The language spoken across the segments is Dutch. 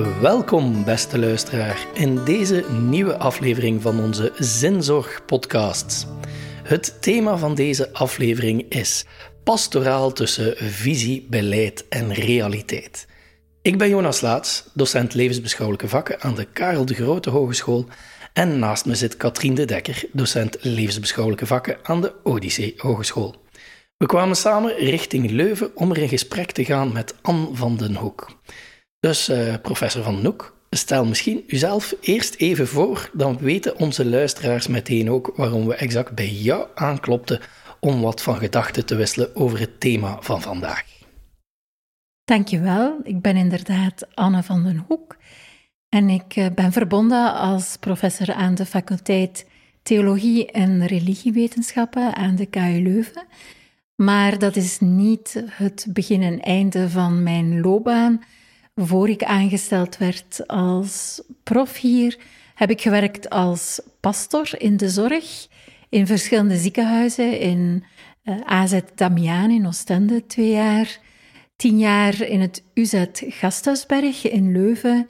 Welkom, beste luisteraar, in deze nieuwe aflevering van onze Zinzorg-podcasts. Het thema van deze aflevering is pastoraal tussen visie, beleid en realiteit. Ik ben Jonas Laats, docent levensbeschouwelijke vakken aan de Karel de Grote Hogeschool en naast me zit Katrien de Dekker, docent levensbeschouwelijke vakken aan de Odyssee Hogeschool. We kwamen samen richting Leuven om er in gesprek te gaan met Anne van den Hoek. Dus uh, professor Van Noek, stel misschien uzelf eerst even voor, dan weten onze luisteraars meteen ook waarom we exact bij jou aanklopten om wat van gedachten te wisselen over het thema van vandaag. Dankjewel, ik ben inderdaad Anne van den Hoek en ik eh, ben verbonden als professor aan de faculteit Theologie en Religiewetenschappen aan de KU Leuven. Maar dat is niet het begin en einde van mijn loopbaan. Voor ik aangesteld werd als prof hier, heb ik gewerkt als pastor in de zorg in verschillende ziekenhuizen. In eh, AZ Damiaan in Oostende twee jaar, tien jaar in het UZ Gasthuisberg in Leuven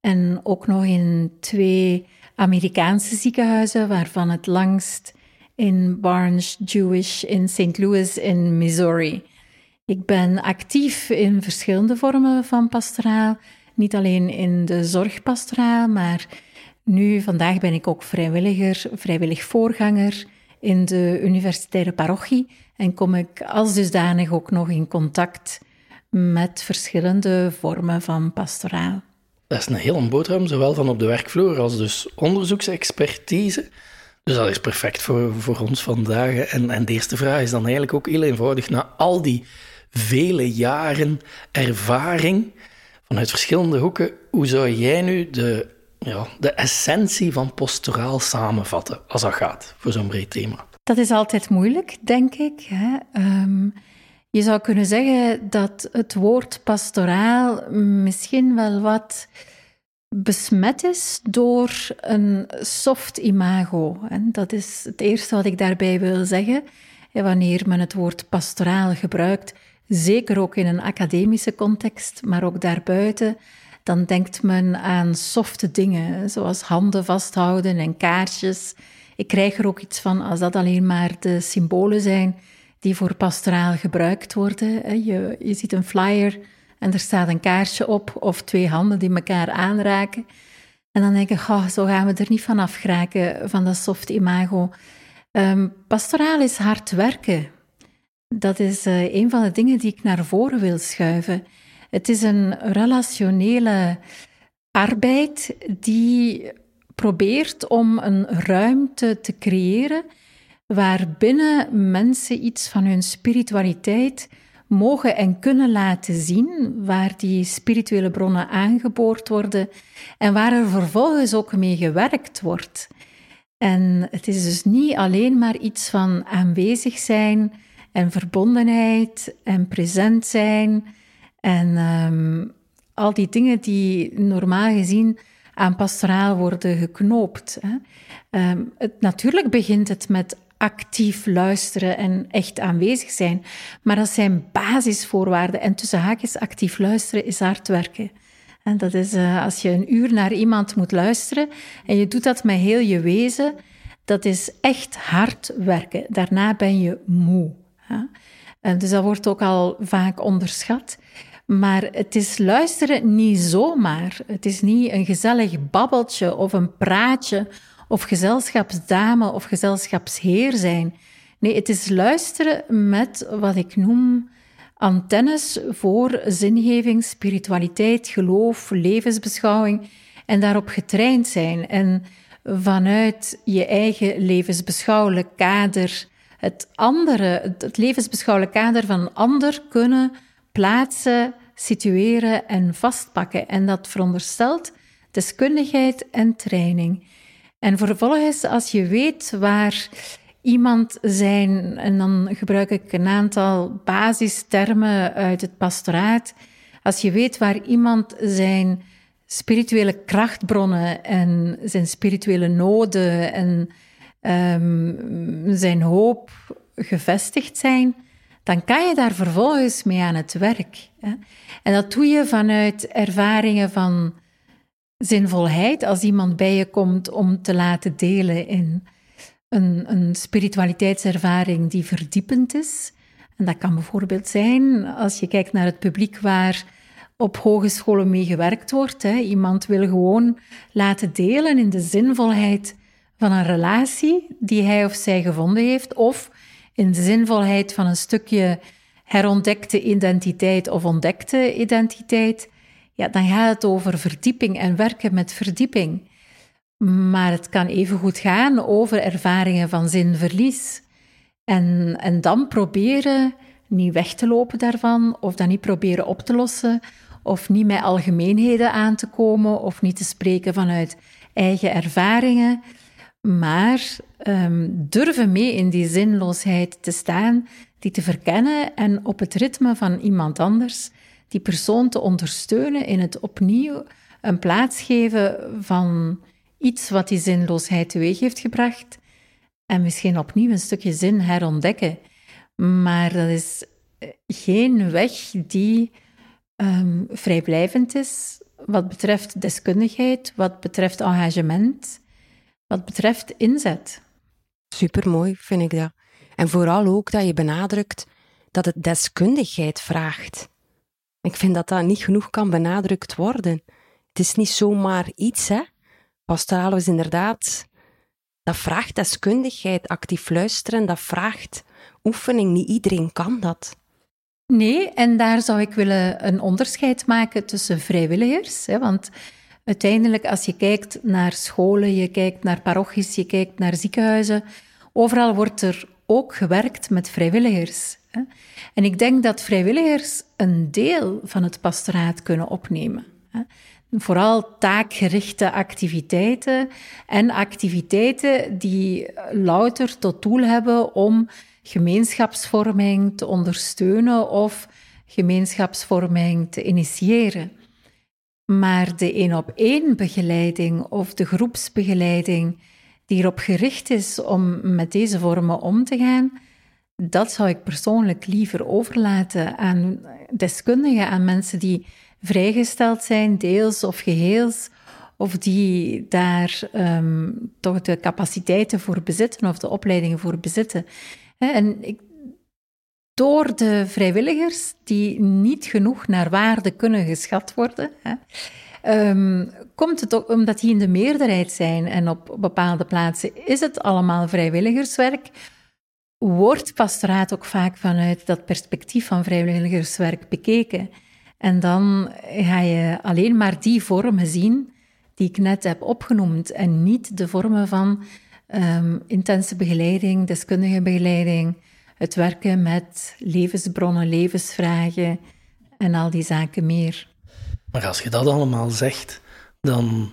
en ook nog in twee Amerikaanse ziekenhuizen, waarvan het langst in Barnes Jewish in St. Louis in Missouri. Ik ben actief in verschillende vormen van pastoraal. Niet alleen in de zorgpastoraal, maar nu, vandaag ben ik ook vrijwilliger, vrijwillig voorganger in de universitaire parochie en kom ik als dusdanig ook nog in contact met verschillende vormen van pastoraal. Dat is een hele boterham, zowel van op de werkvloer als dus onderzoeksexpertise. Dus dat is perfect voor, voor ons vandaag. En, en de eerste vraag is dan eigenlijk ook heel eenvoudig. Na al die vele jaren ervaring vanuit verschillende hoeken, hoe zou jij nu de, ja, de essentie van pastoraal samenvatten als dat gaat voor zo'n breed thema? Dat is altijd moeilijk, denk ik. Hè? Um, je zou kunnen zeggen dat het woord pastoraal misschien wel wat besmet is door een soft imago. En dat is het eerste wat ik daarbij wil zeggen. wanneer men het woord pastoraal gebruikt, zeker ook in een academische context, maar ook daarbuiten, dan denkt men aan softe dingen, zoals handen vasthouden en kaarsjes. Ik krijg er ook iets van als dat alleen maar de symbolen zijn die voor pastoraal gebruikt worden. Je, ziet een flyer en er staat een kaarsje op of twee handen die elkaar aanraken. En dan denk ik, oh, zo gaan we er niet van afgeraken, van dat soft imago. Um, pastoraal is hard werken. Dat is uh, een van de dingen die ik naar voren wil schuiven. Het is een relationele arbeid die probeert om een ruimte te creëren waarbinnen mensen iets van hun spiritualiteit mogen en kunnen laten zien, waar die spirituele bronnen aangeboord worden en waar er vervolgens ook mee gewerkt wordt. En het is dus niet alleen maar iets van aanwezig zijn en verbondenheid en present zijn en um, al die dingen die normaal gezien aan pastoraal worden geknoopt. Hè. Het, natuurlijk begint het met actief luisteren en echt aanwezig zijn. Maar dat zijn basisvoorwaarden. En tussen haakjes actief luisteren is hard werken. En dat is uh, als je een uur naar iemand moet luisteren en je doet dat met heel je wezen, dat is echt hard werken. Daarna ben je moe. En dus dat wordt ook al vaak onderschat. Maar het is luisteren niet zomaar. Het is niet een gezellig babbeltje of een praatje of gezelschapsdame of gezelschapsheer zijn. Nee, het is luisteren met wat ik noem antennes voor zingeving, spiritualiteit, geloof, levensbeschouwing en daarop getraind zijn. En vanuit je eigen levensbeschouwelijk kader het andere, het levensbeschouwelijk kader van een ander kunnen plaatsen, situeren en vastpakken. En dat veronderstelt deskundigheid en training. En vervolgens, als je weet waar iemand zijn, en dan gebruik ik een aantal basistermen uit het pastoraat, als je weet waar iemand zijn spirituele krachtbronnen en zijn spirituele noden en um, zijn hoop gevestigd zijn, dan kan je daar vervolgens mee aan het werk. Hè? En dat doe je vanuit ervaringen van zinvolheid als iemand bij je komt om te laten delen in een, een spiritualiteitservaring die verdiepend is. En dat kan bijvoorbeeld zijn als je kijkt naar het publiek waar op hogescholen mee gewerkt wordt. Hè. Iemand wil gewoon laten delen in de zinvolheid van een relatie die hij of zij gevonden heeft, of in de zinvolheid van een stukje herontdekte identiteit of ontdekte identiteit, ja, dan gaat het over verdieping en werken met verdieping. Maar het kan even goed gaan over ervaringen van zinverlies. En, en dan proberen niet weg te lopen daarvan, of dat niet proberen op te lossen, of niet met algemeenheden aan te komen, of niet te spreken vanuit eigen ervaringen, maar um, durven mee in die zinloosheid te staan, die te verkennen en op het ritme van iemand anders, die persoon te ondersteunen in het opnieuw een plaats geven van iets wat die zinloosheid teweeg heeft gebracht en misschien opnieuw een stukje zin herontdekken. Maar dat is eh, geen weg die um, vrijblijvend is wat betreft deskundigheid, wat betreft engagement, wat betreft inzet. Supermooi, vind ik dat. En vooral ook dat je benadrukt dat het deskundigheid vraagt. Ik vind dat dat niet genoeg kan benadrukt worden. Het is niet zomaar iets, hè. Pastoraal is inderdaad... Dat vraagt deskundigheid, actief luisteren, dat vraagt oefening. Niet iedereen kan dat. Nee, en daar zou ik willen een onderscheid maken tussen vrijwilligers. Hè, want uiteindelijk, als je kijkt naar scholen, je kijkt naar parochies, je kijkt naar ziekenhuizen, overal wordt er ook gewerkt met vrijwilligers. En ik denk dat vrijwilligers een deel van het pastoraat kunnen opnemen. Vooral taakgerichte activiteiten en activiteiten die louter tot doel hebben om gemeenschapsvorming te ondersteunen of gemeenschapsvorming te initiëren. Maar de één op één begeleiding of de groepsbegeleiding die erop gericht is om met deze vormen om te gaan, dat zou ik persoonlijk liever overlaten aan deskundigen, aan mensen die vrijgesteld zijn, deels of geheels, of die daar um, toch de capaciteiten voor bezitten of de opleidingen voor bezitten. En ik, door de vrijwilligers die niet genoeg naar waarde kunnen geschat worden, hè, um, komt het ook omdat die in de meerderheid zijn en op bepaalde plaatsen is het allemaal vrijwilligerswerk, wordt pastoraat ook vaak vanuit dat perspectief van vrijwilligerswerk bekeken. En dan ga je alleen maar die vormen zien die ik net heb opgenoemd en niet de vormen van um, intense begeleiding, deskundige begeleiding, het werken met levensbronnen, levensvragen en al die zaken meer. Maar als je dat allemaal zegt, dan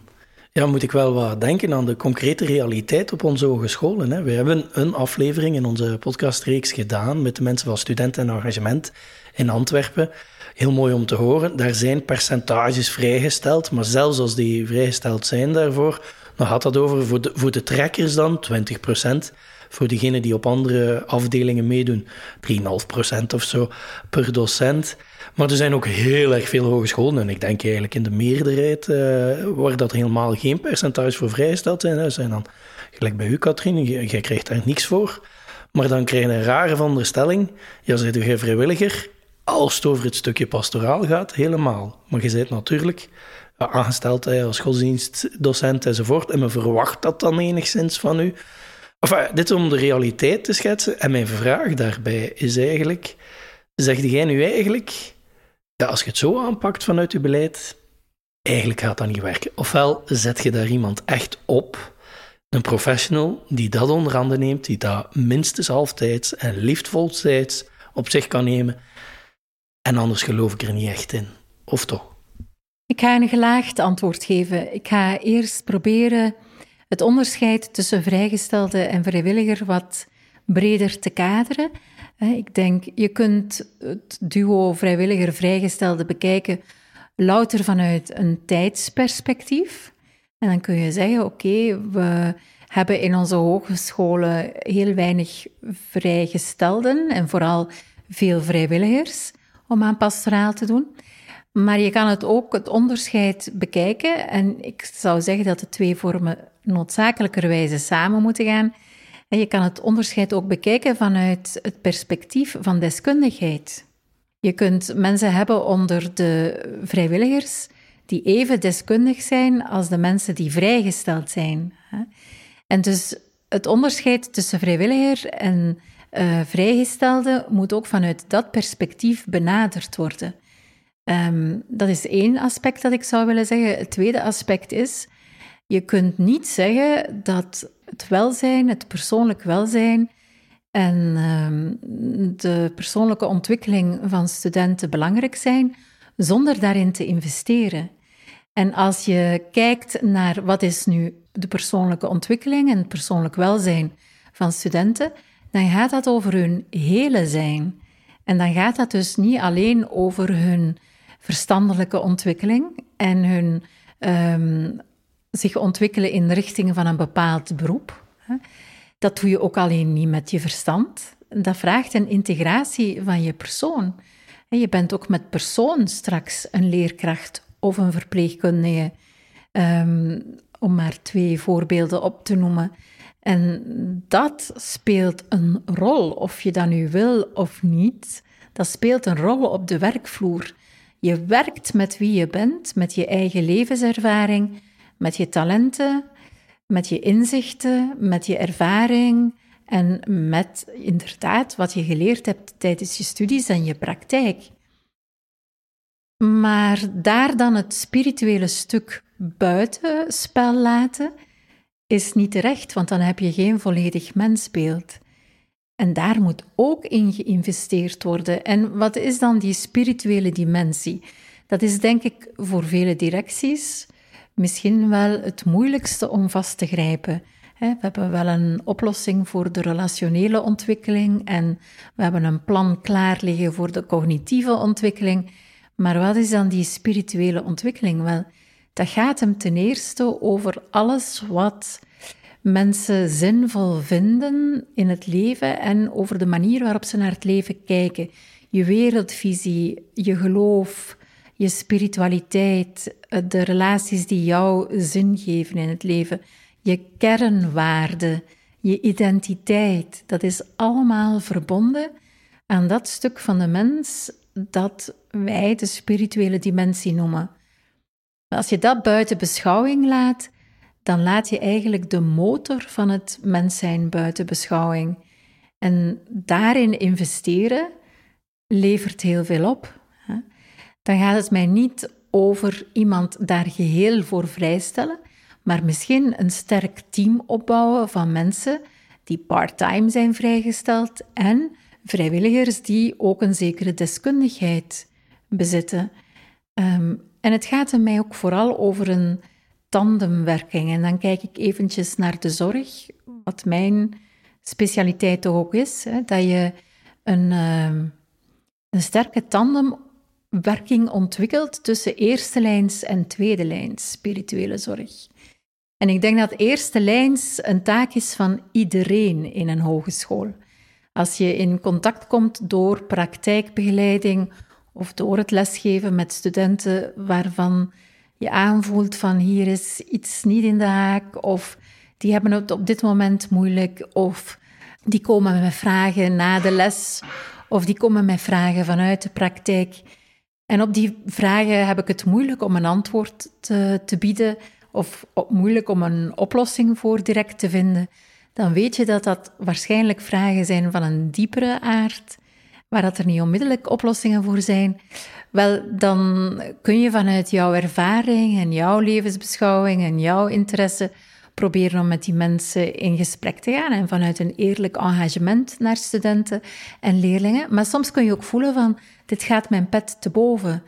ja, moet ik wel wat denken aan de concrete realiteit op onze hogescholen. Hè. We hebben een aflevering in onze podcastreeks gedaan met de mensen van Studenten en Engagement in Antwerpen. Heel mooi om te horen. Daar zijn percentages vrijgesteld, maar zelfs als die vrijgesteld zijn daarvoor, dan gaat dat over voor de, voor de trekkers dan 20%. Voor diegenen die op andere afdelingen meedoen, 3,5% of zo per docent. Maar er zijn ook heel erg veel hogescholen, en ik denk eigenlijk in de meerderheid, uh, waar dat helemaal geen percentage voor vrijgesteld zijn. Dat zijn dan, gelijk bij u, Katrien, jij krijgt daar niks voor. Maar dan krijg je een rare veronderstelling. Ja, zit je vrijwilliger? Als het over het stukje pastoraal gaat, helemaal. Maar je bent natuurlijk aangesteld als godsdienstdocent enzovoort. En men verwacht dat dan enigszins van u. Enfin, dit om de realiteit te schetsen. En mijn vraag daarbij is eigenlijk: zeg jij nu eigenlijk, ja, als je het zo aanpakt vanuit je beleid, eigenlijk gaat dat niet werken? Ofwel zet je daar iemand echt op, een professional die dat onder handen neemt, die dat minstens halftijds en liefdvoltijds op zich kan nemen. En anders geloof ik er niet echt in. Of toch? Ik ga een gelaagd antwoord geven. Ik ga eerst proberen het onderscheid tussen vrijgestelde en vrijwilliger wat breder te kaderen. Ik denk, je kunt het duo vrijwilliger-vrijgestelde bekijken louter vanuit een tijdsperspectief. En dan kun je zeggen, oké, we hebben in onze hogescholen heel weinig vrijgestelden en vooral veel vrijwilligers om aan pastoraal te doen. Maar je kan het ook het onderscheid bekijken. En ik zou zeggen dat de twee vormen noodzakelijkerwijze samen moeten gaan. En je kan het onderscheid ook bekijken vanuit het perspectief van deskundigheid. Je kunt mensen hebben onder de vrijwilligers die even deskundig zijn als de mensen die vrijgesteld zijn. En dus het onderscheid tussen vrijwilliger en uh, vrijgestelde moet ook vanuit dat perspectief benaderd worden. Um, dat is één aspect dat ik zou willen zeggen. Het tweede aspect is, je kunt niet zeggen dat het welzijn, het persoonlijk welzijn en um, de persoonlijke ontwikkeling van studenten belangrijk zijn zonder daarin te investeren. En als je kijkt naar wat is nu de persoonlijke ontwikkeling en het persoonlijk welzijn van studenten, dan gaat dat over hun hele zijn. En dan gaat dat dus niet alleen over hun verstandelijke ontwikkeling en hun um, zich ontwikkelen in richting van een bepaald beroep. Dat doe je ook alleen niet met je verstand. Dat vraagt een integratie van je persoon. Je bent ook met persoon straks een leerkracht of een verpleegkundige, um, om maar twee voorbeelden op te noemen. En dat speelt een rol, of je dat nu wil of niet. Dat speelt een rol op de werkvloer. Je werkt met wie je bent, met je eigen levenservaring, met je talenten, met je inzichten, met je ervaring en met inderdaad wat je geleerd hebt tijdens je studies en je praktijk. Maar daar dan het spirituele stuk buiten spel laten, is niet terecht, want dan heb je geen volledig mensbeeld. En daar moet ook in geïnvesteerd worden. En wat is dan die spirituele dimensie? Dat is denk ik voor vele directies misschien wel het moeilijkste om vast te grijpen. We hebben wel een oplossing voor de relationele ontwikkeling en we hebben een plan klaar liggen voor de cognitieve ontwikkeling. Maar wat is dan die spirituele ontwikkeling? Wel, dat gaat hem ten eerste over alles wat mensen zinvol vinden in het leven en over de manier waarop ze naar het leven kijken. Je wereldvisie, je geloof, je spiritualiteit, de relaties die jou zin geven in het leven, je kernwaarden, je identiteit. Dat is allemaal verbonden aan dat stuk van de mens dat wij de spirituele dimensie noemen. Als je dat buiten beschouwing laat, dan laat je eigenlijk de motor van het mens zijn buiten beschouwing. En daarin investeren levert heel veel op. Dan gaat het mij niet over iemand daar geheel voor vrijstellen, maar misschien een sterk team opbouwen van mensen die part-time zijn vrijgesteld en vrijwilligers die ook een zekere deskundigheid bezitten. Um, en het gaat er mij ook vooral over een tandemwerking. En dan kijk ik eventjes naar de zorg, wat mijn specialiteit toch ook is. Hè, dat je een, ehm, een sterke tandemwerking ontwikkelt tussen eerste lijns en tweede lijns spirituele zorg. En ik denk dat eerste lijns een taak is van iedereen in een hogeschool. Als je in contact komt door praktijkbegeleiding of door het lesgeven met studenten waarvan je aanvoelt van hier is iets niet in de haak of die hebben het op dit moment moeilijk of die komen met vragen na de les of die komen met vragen vanuit de praktijk. En op die vragen heb ik het moeilijk om een antwoord te, te bieden of moeilijk om een oplossing voor direct te vinden. Dan weet je dat dat waarschijnlijk vragen zijn van een diepere aard waar dat er niet onmiddellijk oplossingen voor zijn, wel, dan kun je vanuit jouw ervaring en jouw levensbeschouwing en jouw interesse proberen om met die mensen in gesprek te gaan en vanuit een eerlijk engagement naar studenten en leerlingen. Maar soms kun je ook voelen van, dit gaat mijn pet te boven.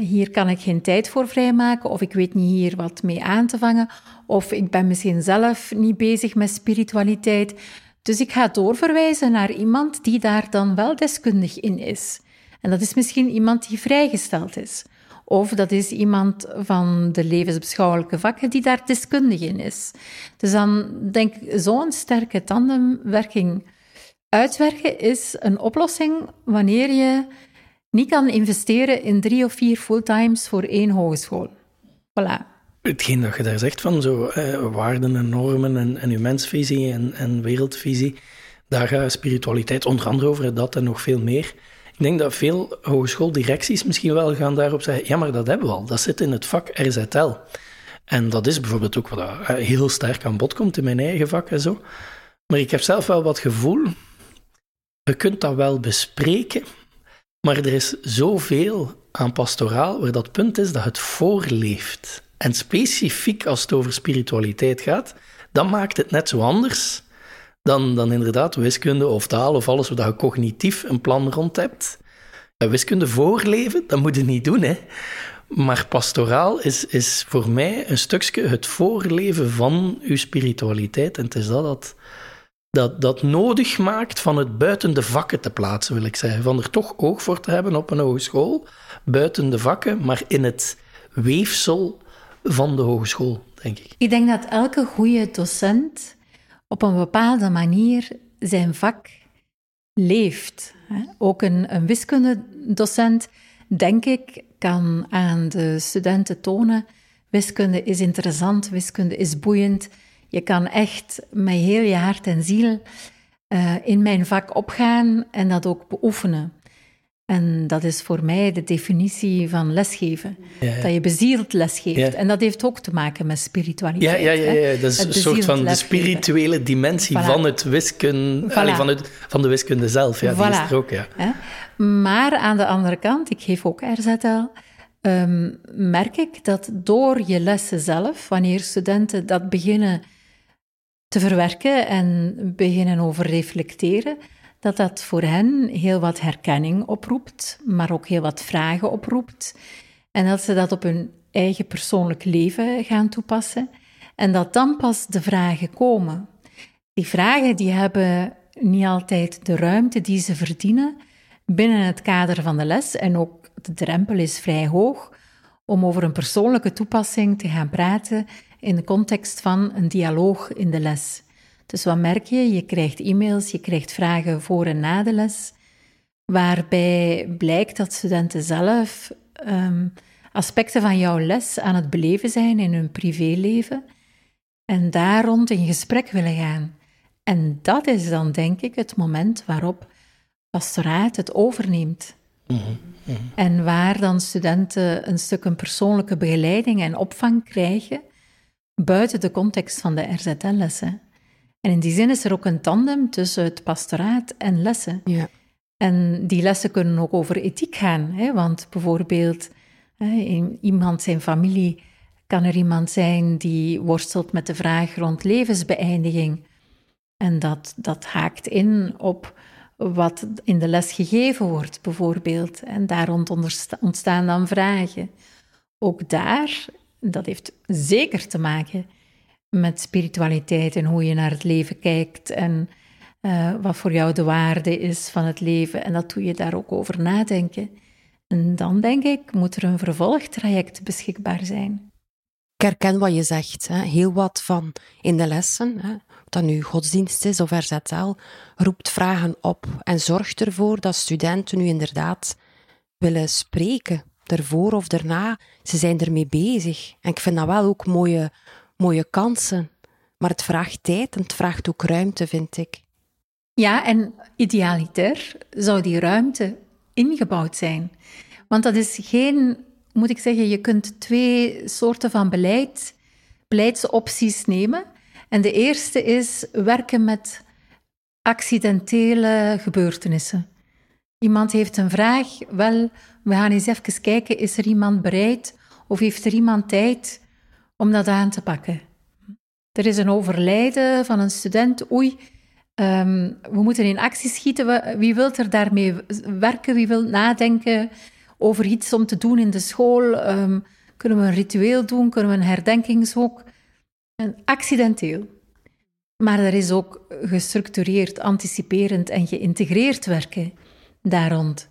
Hier kan ik geen tijd voor vrijmaken, of ik weet niet hier wat mee aan te vangen, of ik ben misschien zelf niet bezig met spiritualiteit. Dus ik ga doorverwijzen naar iemand die daar dan wel deskundig in is. En dat is misschien iemand die vrijgesteld is. Of dat is iemand van de levensbeschouwelijke vakken die daar deskundig in is. Dus dan denk ik, zo'n sterke tandemwerking uitwerken is een oplossing wanneer je niet kan investeren in drie of vier fulltimes voor één hogeschool. Voilà. Hetgeen dat je daar zegt van zo eh, waarden en normen en, en mensvisie en, en wereldvisie, daar gaat spiritualiteit onder andere over, dat en nog veel meer. Denk dat veel hogeschooldirecties misschien wel gaan daarop zeggen, ja, maar dat hebben we al, dat zit in het vak RZL. En dat is bijvoorbeeld ook wat eh, heel sterk aan bod komt in mijn eigen vak en zo. Maar ik heb zelf wel wat gevoel, je kunt dat wel bespreken, maar er is zoveel aan pastoraal waar dat punt is dat het voorleeft. En specifiek als het over spiritualiteit gaat, dan maakt het net zo anders dan, dan inderdaad wiskunde of taal of alles waar je cognitief een plan rond hebt. wiskunde voorleven, dat moet je niet doen, hè. Maar pastoraal is, is voor mij een stukje het voorleven van uw spiritualiteit. En het is dat dat, dat dat nodig maakt van het buiten de vakken te plaatsen, wil ik zeggen. Van er toch oog voor te hebben op een hogeschool, buiten de vakken, maar in het weefsel van de hogeschool, denk ik. Ik denk dat elke goede docent op een bepaalde manier zijn vak leeft. Ook een, wiskundedocent, denk ik, kan aan de studenten tonen: wiskunde is interessant, wiskunde is boeiend. Je kan echt met heel je hart en ziel uh, in mijn vak opgaan en dat ook beoefenen. En dat is voor mij de definitie van lesgeven. Dat je bezield lesgeeft. En dat heeft ook te maken met spiritualiteit. Ja, ja, ja, ja. dat is een soort van de spirituele dimensie van, het wiskunde, van, het, van de wiskunde zelf. Ja, die is er ook, ja. Maar aan de andere kant, ik geef ook RZL, um, merk ik dat door je lessen zelf, wanneer studenten dat beginnen te verwerken en beginnen over reflecteren, dat dat voor hen heel wat herkenning oproept, maar ook heel wat vragen oproept. En dat ze dat op hun eigen persoonlijk leven gaan toepassen. En dat dan pas de vragen komen. Die vragen die hebben niet altijd de ruimte die ze verdienen binnen het kader van de les. En ook de drempel is vrij hoog om over een persoonlijke toepassing te gaan praten in de context van een dialoog in de les. Dus wat merk je? Je krijgt e-mails, je krijgt vragen voor en na de les, waarbij blijkt dat studenten zelf ehm, aspecten van jouw les aan het beleven zijn in hun privéleven en daar rond in gesprek willen gaan. En dat is dan, denk ik, het moment waarop pastoraat het overneemt. Mhm, mhm. En waar dan studenten een stuk een persoonlijke begeleiding en opvang krijgen buiten de context van de RZL-lessen. En in die zin is er ook een tandem tussen het pastoraat en lessen. Ja. En die lessen kunnen ook over ethiek gaan. Hè? Want bijvoorbeeld, in iemand zijn familie kan er iemand zijn die worstelt met de vraag rond levensbeëindiging. En dat, dat haakt in op wat in de les gegeven wordt, bijvoorbeeld. En daar ontstaan dan vragen. Ook daar, dat heeft zeker te maken met spiritualiteit en hoe je naar het leven kijkt en uh, wat voor jou de waarde is van het leven. En dat doe je daar ook over nadenken. En dan denk ik, moet er een vervolgtraject beschikbaar zijn. Ik herken wat je zegt. Hè. Heel wat van in de lessen, hè, of dat nu godsdienst is of RZL, roept vragen op en zorgt ervoor dat studenten nu inderdaad willen spreken. Ervoor of daarna, ze zijn ermee bezig. En ik vind dat wel ook mooie, mooie kansen. Maar het vraagt tijd en het vraagt ook ruimte, vind ik. Ja, en idealiter zou die ruimte ingebouwd zijn. Want dat is geen, moet ik zeggen, je kunt twee soorten van beleid, beleidsopties nemen. En de eerste is werken met accidentele gebeurtenissen. Iemand heeft een vraag, wel, we gaan eens even kijken, is er iemand bereid of heeft er iemand tijd om dat aan te pakken. Er is een overlijden van een student. Oei, ehm, we moeten in actie schieten. Wie wil er daarmee werken? Wie wil nadenken over iets om te doen in de school? Ehm, kunnen we een ritueel doen? Kunnen we een herdenkingshoek? En accidenteel. Maar er is ook gestructureerd, anticiperend en geïntegreerd werken daar rond.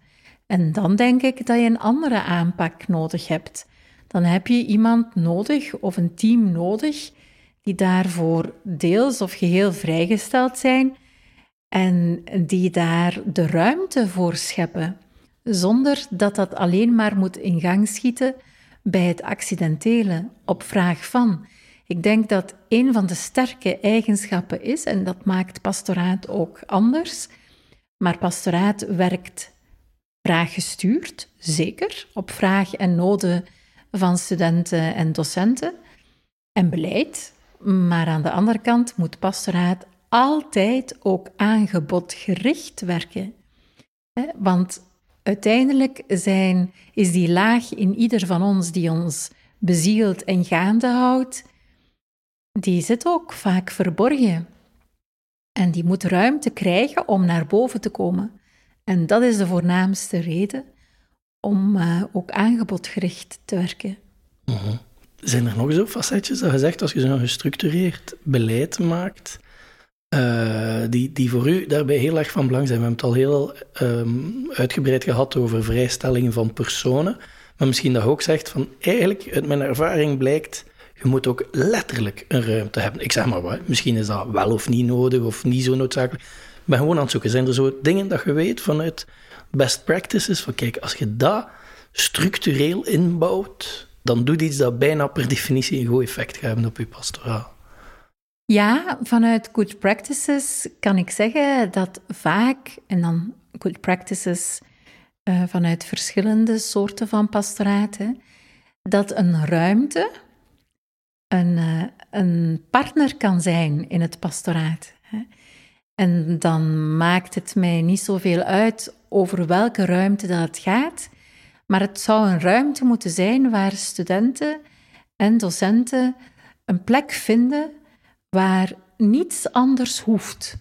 En dan denk ik dat je een andere aanpak nodig hebt dan heb je iemand nodig of een team nodig die daarvoor deels of geheel vrijgesteld zijn en die daar de ruimte voor scheppen. zonder dat dat alleen maar moet in gang schieten bij het accidentele, op vraag van. Ik denk dat een van de sterke eigenschappen is, en dat maakt pastoraat ook anders, maar pastoraat werkt vraaggestuurd, zeker, op vraag en noden van studenten en docenten en beleid. Maar aan de andere kant moet pastoraat altijd ook aanbodgericht werken. Want uiteindelijk zijn, is die laag in ieder van ons die ons bezielt en gaande houdt, die zit ook vaak verborgen. En die moet ruimte krijgen om naar boven te komen. En dat is de voornaamste reden om uh, ook aanbodgericht te werken. Mhm. Zijn er nog zo facetjes dat je zegt, als je zo'n gestructureerd beleid maakt, uh, die, die voor u daarbij heel erg van belang zijn? We hebben het al heel um, uitgebreid gehad over vrijstellingen van personen, maar misschien dat je ook zegt van eigenlijk, uit mijn ervaring blijkt, je moet ook letterlijk een ruimte hebben. Ik zeg maar wat, misschien is dat wel of niet nodig of niet zo noodzakelijk. Maar gewoon aan het zoeken. Zijn er zo dingen dat je weet vanuit best practices? Van kijk, als je dat structureel inbouwt, dan doet iets dat bijna per definitie een goed effect gaat hebben op je pastoraal. Ja, vanuit good practices kan ik zeggen dat vaak, en dan good practices uh, vanuit verschillende soorten van pastoraten, dat een ruimte een, uh, een partner kan zijn in het pastoraat. Hè. En dan maakt het mij niet zoveel uit over welke ruimte dat het gaat, maar het zou een ruimte moeten zijn waar studenten en docenten een plek vinden waar niets anders hoeft.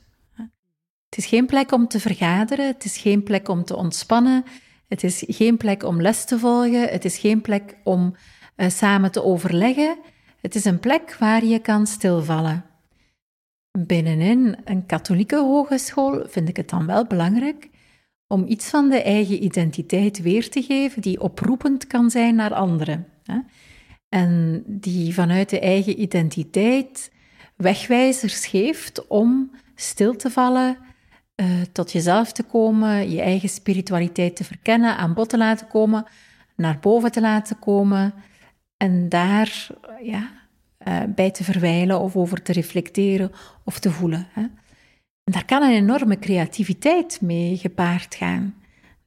Het is geen plek om te vergaderen, het is geen plek om te ontspannen, het is geen plek om les te volgen, het is geen plek om uh, samen te overleggen. Het is een plek waar je kan stilvallen. Binnenin een katholieke hogeschool vind ik het dan wel belangrijk om iets van de eigen identiteit weer te geven die oproepend kan zijn naar anderen. En die vanuit de eigen identiteit wegwijzers geeft om stil te vallen, uh, tot jezelf te komen, je eigen spiritualiteit te verkennen, aan bod te laten komen, naar boven te laten komen en daar ja, uh, bij te verwijlen of over te reflecteren of te voelen. Hè. Daar kan een enorme creativiteit mee gepaard gaan.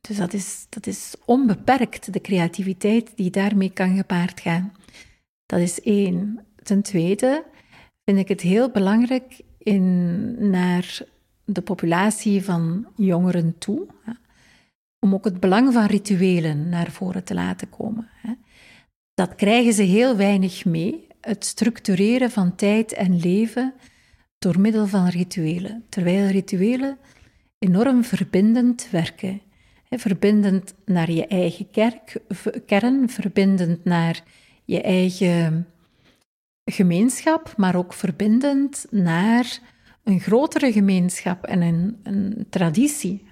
Dus dat is, dat is onbeperkt, de creativiteit die daarmee kan gepaard gaan. Dat is één. Ten tweede vind ik het heel belangrijk in, naar de populatie van jongeren toe, hè, om ook het belang van rituelen naar voren te laten komen. Hè. Dat krijgen ze heel weinig mee, het structureren van tijd en leven door middel van rituelen, terwijl rituelen enorm verbindend werken. verbindend naar je eigen kerk, kern, verbindend naar je eigen gemeenschap, maar ook verbindend naar een grotere gemeenschap en een, traditie.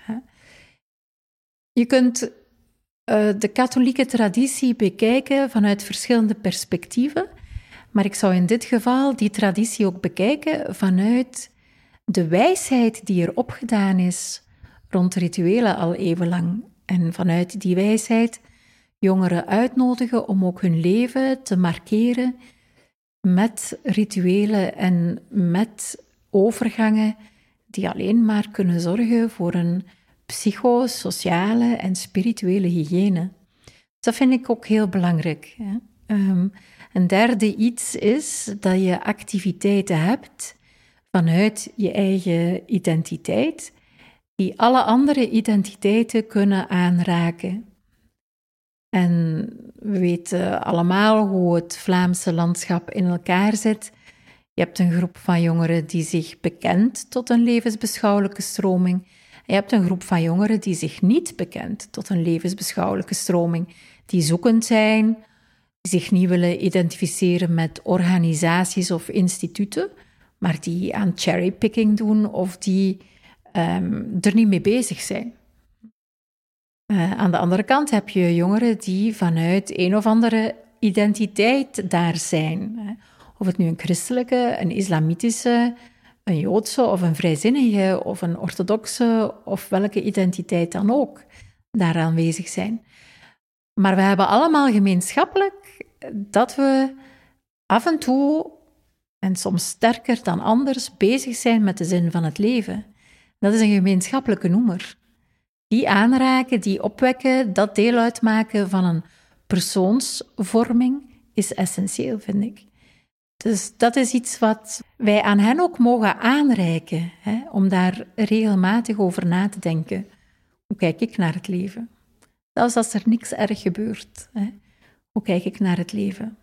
Je kunt uh, de katholieke traditie bekijken vanuit verschillende perspectieven, maar ik zou in dit geval die traditie ook bekijken vanuit de wijsheid die er opgedaan is rond rituelen al eeuwenlang. En vanuit die wijsheid jongeren uitnodigen om ook hun leven te markeren met rituelen en met overgangen die alleen maar kunnen zorgen voor een psychosociale en spirituele hygiëne. Dat vind ik ook heel belangrijk. Hè? Um, een derde iets is dat je activiteiten hebt vanuit je eigen identiteit, die alle andere identiteiten kunnen aanraken. En we weten allemaal hoe het Vlaamse landschap in elkaar zit. Je hebt een groep van jongeren die zich bekent tot een levensbeschouwelijke stroming. je hebt een groep van jongeren die zich niet bekent tot een levensbeschouwelijke stroming, die zoekend zijn, zich niet willen identificeren met organisaties of instituten, maar die aan cherrypicking doen of die um, er niet mee bezig zijn. Uh, aan de andere kant heb je jongeren die vanuit een of andere identiteit daar zijn. Of het nu een christelijke, een islamitische, een joodse of een vrijzinnige of een orthodoxe of welke identiteit dan ook. daar aanwezig zijn. Maar we hebben allemaal gemeenschappelijk dat we af en toe, en soms sterker dan anders, bezig zijn met de zin van het leven. Dat is een gemeenschappelijke noemer. Die aanraken, die opwekken, dat deel uitmaken van een persoonsvorming is essentieel, vind ik. Dus dat is iets wat wij aan hen ook mogen aanreiken, hè, om daar regelmatig over na te denken. Hoe kijk ik naar het leven? Zelfs als er niks erg gebeurt. Hè. Hoe kijk ik naar het leven?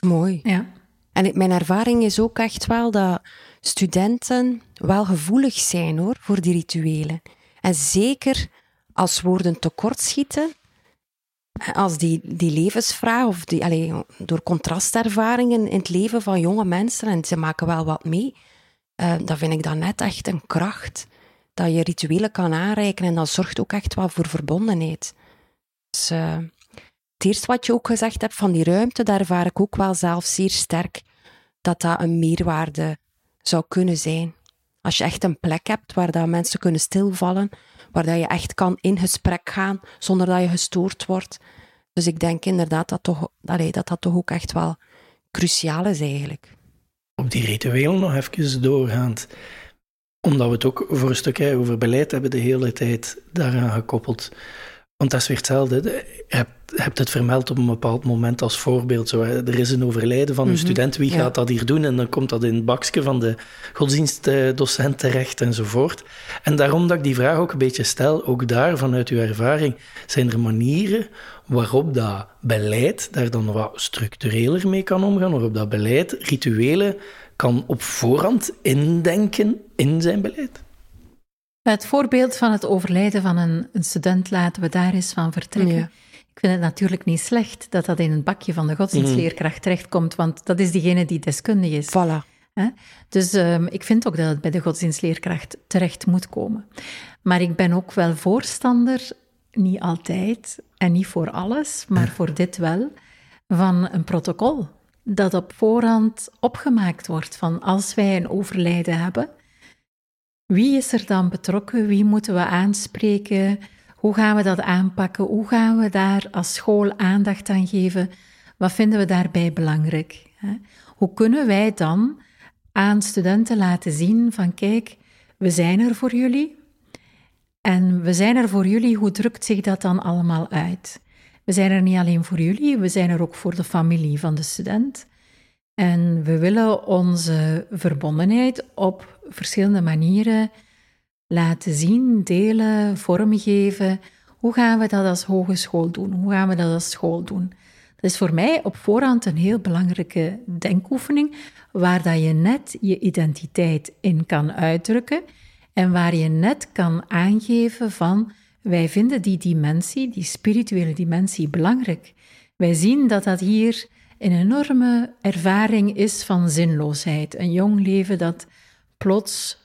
Mooi. Ja. En mijn ervaring is ook echt wel dat studenten wel gevoelig zijn hoor, voor die rituelen. En zeker als woorden tekortschieten, als die, die levensvraag, of die, allez, door contrastervaringen in het leven van jonge mensen, en ze maken wel wat mee, uh, dan vind ik dat net echt een kracht. Dat je rituelen kan aanreiken en dat zorgt ook echt wel voor verbondenheid. Dus, uh, het eerste wat je ook gezegd hebt van die ruimte, daar ervaar ik ook wel zelf zeer sterk dat dat een meerwaarde zou kunnen zijn. Als je echt een plek hebt waar dat mensen kunnen stilvallen, waar dat je echt kan in gesprek gaan zonder dat je gestoord wordt. Dus ik denk inderdaad dat toch, dat, dat, toch ook echt wel cruciaal is eigenlijk. Op die rituelen nog even doorgaand. Omdat we het ook voor een stukje over beleid hebben de hele tijd daaraan gekoppeld. Want dat is weer hetzelfde. Je hebt, hebt het vermeld op een bepaald moment als voorbeeld. Zo, er is een overlijden van een mhm. student, wie gaat dat hier doen? En dan komt dat in het bakje van de godsdienstdocent terecht enzovoort. En daarom dat ik die vraag ook een beetje stel, ook daar vanuit uw ervaring, zijn er manieren waarop dat beleid daar dan wat structureler mee kan omgaan, waarop dat beleid rituelen kan op voorhand indenken in zijn beleid? Het voorbeeld van het overlijden van een, een student laten we daar eens van vertrekken. Ik vind het natuurlijk niet slecht dat dat in een bakje van de godsdienstleerkracht terechtkomt, want dat is diegene die deskundig is. Voilà. Dus um, ik vind ook dat het bij de godsdienstleerkracht terecht moet komen. Maar ik ben ook wel voorstander, niet altijd en niet voor alles, maar voor dit wel, van een protocol dat op voorhand opgemaakt wordt van als wij een overlijden hebben, wie is er dan betrokken? Wie moeten we aanspreken? Hoe gaan we dat aanpakken? Hoe gaan we daar als school aandacht aan geven? Wat vinden we daarbij belangrijk? Hoe kunnen wij dan aan studenten laten zien van kijk, we zijn er voor jullie en we zijn er voor jullie. Hoe drukt zich dat dan allemaal uit? We zijn er niet alleen voor jullie, we zijn er ook voor de familie van de student. En we willen onze verbondenheid op verschillende manieren laten zien, delen, vormgeven. Hoe gaan we dat als hogeschool doen? Hoe gaan we dat als school doen? Dat is voor mij op voorhand een heel belangrijke denkoefening, waar dat je net je identiteit in kan uitdrukken en waar je net kan aangeven van wij vinden die dimensie, die spirituele dimensie, belangrijk. Wij zien dat dat hier een enorme ervaring is van zinloosheid. Een jong leven dat plots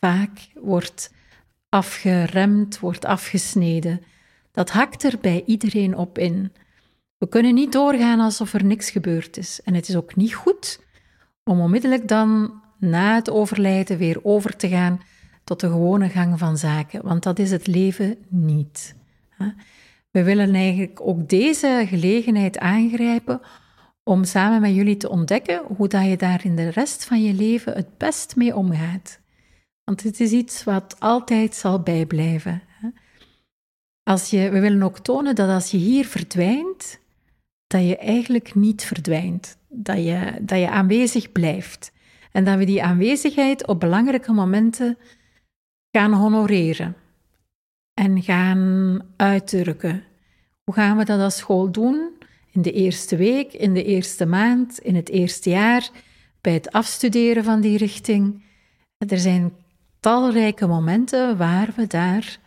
vaak wordt afgeremd, wordt afgesneden. Dat hakt er bij iedereen op in. We kunnen niet doorgaan alsof er niks gebeurd is. En het is ook niet goed om onmiddellijk dan na het overlijden weer over te gaan tot de gewone gang van zaken, want dat is het leven niet. We willen eigenlijk ook deze gelegenheid aangrijpen om samen met jullie te ontdekken hoe dat je daar in de rest van je leven het best mee omgaat. Want het is iets wat altijd zal bijblijven. Als je, we willen ook tonen dat als je hier verdwijnt, dat je eigenlijk niet verdwijnt. Dat je, dat je aanwezig blijft. En dat we die aanwezigheid op belangrijke momenten gaan honoreren en gaan uitdrukken. Hoe gaan we dat als school doen? In de eerste week, in de eerste maand, in het eerste jaar, bij het afstuderen van die richting. Er zijn talrijke momenten waar we daar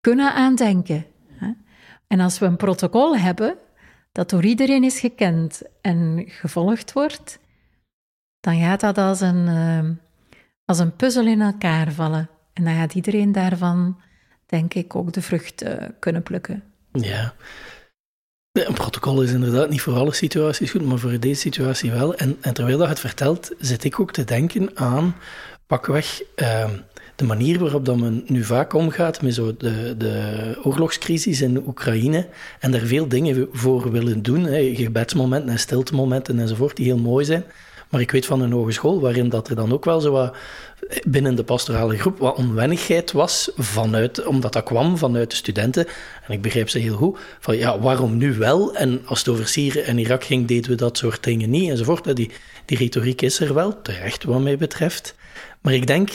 kunnen aan denken. En als we een protocol hebben dat door iedereen is gekend en gevolgd wordt, dan gaat dat als een, ehm, als een puzzel in elkaar vallen. En dan gaat iedereen daarvan, denk ik, ook de vrucht kunnen plukken. Ja. Een protocol is inderdaad niet voor alle situaties goed, maar voor deze situatie wel. En, en terwijl dat het vertelt, zit ik ook te denken aan pakweg uh, de manier waarop dat men nu vaak omgaat met zo de, de oorlogscrisis in Oekraïne en daar veel dingen voor willen doen, hè, gebedsmomenten en stiltemomenten enzovoort, die heel mooi zijn. Maar ik weet van een hogeschool waarin dat er dan ook wel zo wat binnen de pastorale groep wat onwennigheid was, vanuit, omdat dat kwam vanuit de studenten. En ik begrijp ze heel goed, van ja, waarom nu wel? En als het over Syrië en Irak ging, deden we dat soort dingen niet, enzovoort. Die, die retoriek is er wel, terecht wat mij betreft. Maar ik denk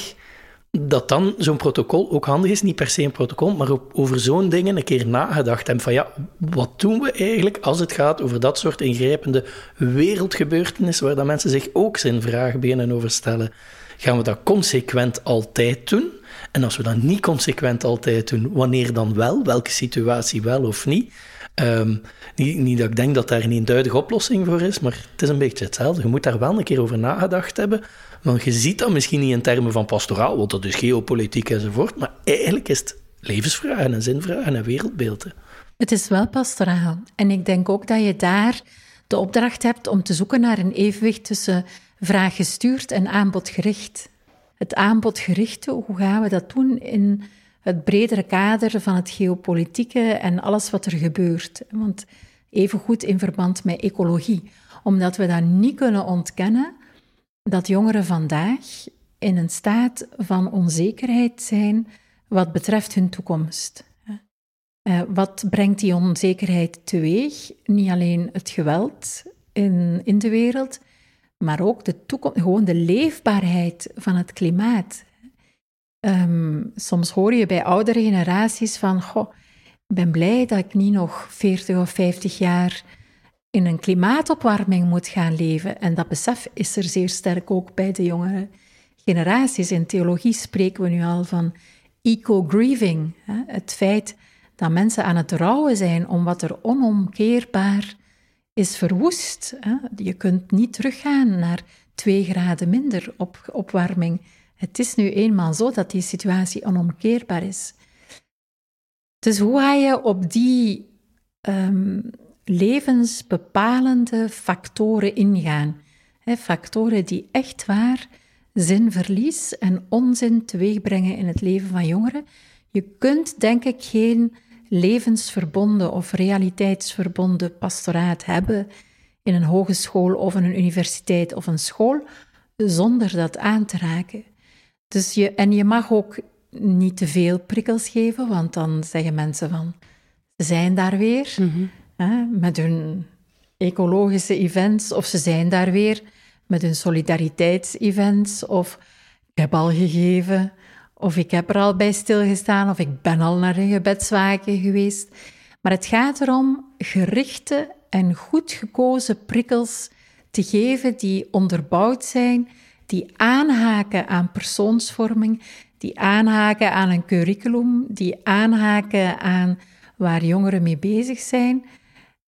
dat dan zo'n protocol ook handig is, niet per se een protocol, maar over zo'n dingen een keer nagedacht hebben van ja, wat doen we eigenlijk als het gaat over dat soort ingrijpende wereldgebeurtenissen waar dat mensen zich ook zijn vragen beginnen over stellen. Gaan we dat consequent altijd doen? En als we dat niet consequent altijd doen, wanneer dan wel? Welke situatie wel of niet? Ehm, niet, niet, dat ik denk dat daar een eenduidige oplossing voor is, maar het is een beetje hetzelfde. Je moet daar wel een keer over nagedacht hebben. Want je ziet dat misschien niet in termen van pastoraal, want dat is geopolitiek enzovoort, maar eigenlijk is het levensvragen en zinvragen en wereldbeelden. Het is wel pastoraal. En ik denk ook dat je daar de opdracht hebt om te zoeken naar een evenwicht tussen vraag gestuurd en aanbodgericht. Het aanbodgerichte, hoe gaan we dat doen in het bredere kader van het geopolitieke en alles wat er gebeurt? Want evengoed in verband met ecologie, omdat we dat niet kunnen ontkennen dat jongeren vandaag in een staat van onzekerheid zijn wat betreft hun toekomst. Uh, wat brengt die onzekerheid teweeg? Niet alleen het geweld in, in de wereld, maar ook de toekomst, gewoon de leefbaarheid van het klimaat. Um, soms hoor je bij oudere generaties van, goh, ik ben blij dat ik niet nog 40 of 50 jaar in een klimaatopwarming moet gaan leven. En dat besef is er zeer sterk ook bij de jongere generaties. In theologie spreken we nu al van eco-grieving. Het feit dat mensen aan het rouwen zijn om wat er onomkeerbaar is verwoest. Je kunt niet teruggaan naar twee graden minder op opwarming. Het is nu eenmaal zo dat die situatie onomkeerbaar is. Dus hoe ga je op die um, levensbepalende factoren ingaan? factoren die echt waar zinverlies en onzin teweegbrengen in het leven van jongeren. Je kunt, denk ik, geen levensverbonden of realiteitsverbonden pastoraat hebben in een hogeschool of in een universiteit of een school, zonder dat aan te raken. Dus je, en je mag ook niet te veel prikkels geven, want dan zeggen mensen van, ze zijn daar weer mhm. Met hun ecologische events, of ze zijn daar weer met hun solidariteitsevents, of ik heb al gegeven, of ik heb er al bij stilgestaan, of ik ben al naar een gebedswaken geweest. Maar het gaat erom gerichte en goed gekozen prikkels te geven die onderbouwd zijn, die aanhaken aan persoonsvorming, die aanhaken aan een curriculum, die aanhaken aan waar jongeren mee bezig zijn.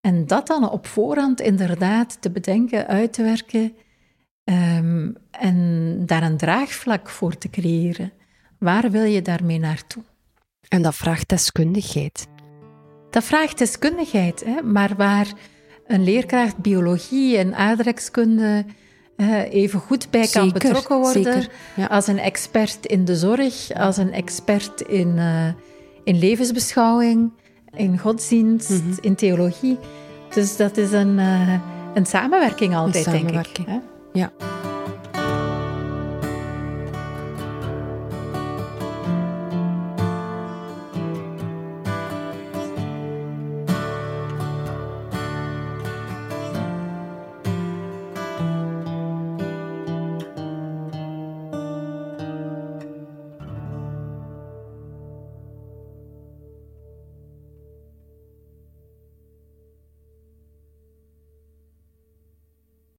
En dat dan op voorhand inderdaad te bedenken, uit te werken um, en daar een draagvlak voor te creëren. Waar wil je daarmee naartoe? En dat vraagt deskundigheid. Dat vraagt deskundigheid, hè? maar waar een leerkracht biologie en aardrijkskunde uh, even goed bij kan betrokken worden als een expert in de zorg, als een expert in, uh, in levensbeschouwing, in godsdienst, mm -hmm. in theologie. Dus dat is een, uh, een samenwerking altijd, een samenwerking. denk ik. Hè? Ja.